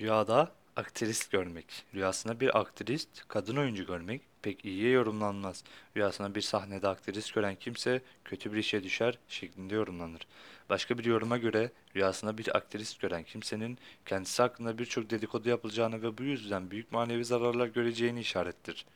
Rüyada aktrist görmek. Rüyasında bir aktrist, kadın oyuncu görmek pek iyiye yorumlanmaz. Rüyasında bir sahnede aktrist gören kimse kötü bir işe düşer şeklinde yorumlanır. Başka bir yoruma göre rüyasında bir aktrist gören kimsenin kendisi hakkında birçok dedikodu yapılacağını ve bu yüzden büyük manevi zararlar göreceğini işarettir.